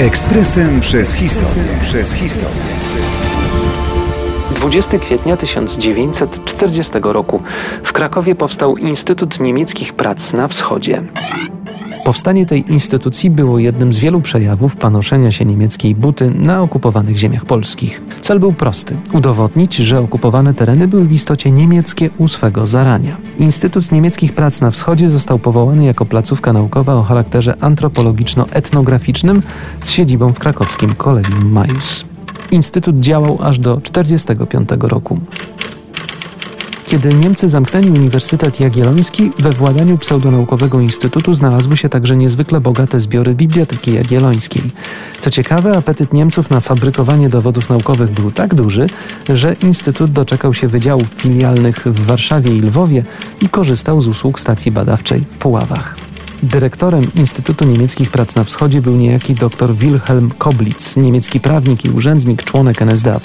Ekspresem przez historię. Przez historię. 20 kwietnia 1940 roku w Krakowie powstał Instytut Niemieckich Prac na Wschodzie. Powstanie tej instytucji było jednym z wielu przejawów panoszenia się niemieckiej buty na okupowanych ziemiach polskich. Cel był prosty: udowodnić, że okupowane tereny były w istocie niemieckie u swego zarania. Instytut Niemieckich Prac na Wschodzie został powołany jako placówka naukowa o charakterze antropologiczno-etnograficznym z siedzibą w krakowskim Kolegium Majus. Instytut działał aż do 1945 roku. Kiedy Niemcy zamknęli Uniwersytet Jagielloński, we władaniu pseudonaukowego instytutu znalazły się także niezwykle bogate zbiory Biblioteki Jagiellońskiej. Co ciekawe, apetyt Niemców na fabrykowanie dowodów naukowych był tak duży, że instytut doczekał się wydziałów filialnych w Warszawie i Lwowie i korzystał z usług stacji badawczej w Puławach. Dyrektorem Instytutu Niemieckich Prac na Wschodzie był niejaki dr Wilhelm Koblitz, niemiecki prawnik i urzędnik, członek NSDAP.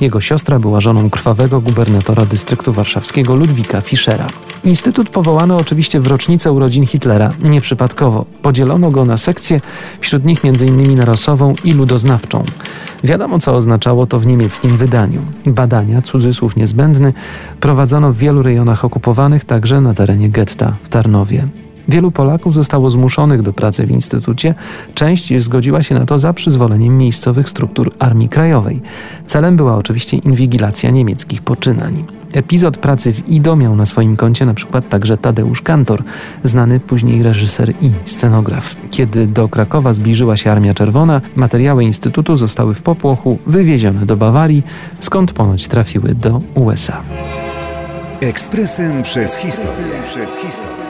Jego siostra była żoną krwawego gubernatora dystryktu warszawskiego Ludwika Fischera. Instytut powołano oczywiście w rocznicę urodzin Hitlera, nieprzypadkowo. Podzielono go na sekcje, wśród nich m.in. narosową i ludoznawczą. Wiadomo, co oznaczało to w niemieckim wydaniu. Badania, cudzysłów niezbędny, prowadzono w wielu rejonach okupowanych, także na terenie getta w Tarnowie. Wielu Polaków zostało zmuszonych do pracy w instytucie, część zgodziła się na to za przyzwoleniem miejscowych struktur Armii Krajowej. Celem była oczywiście inwigilacja niemieckich poczynań. Epizod pracy w IDO miał na swoim koncie na przykład także Tadeusz Kantor, znany później reżyser i scenograf. Kiedy do Krakowa zbliżyła się Armia Czerwona, materiały Instytutu zostały w popłochu wywiezione do Bawarii, skąd ponoć trafiły do USA. Ekspresem przez historię. Przez historię.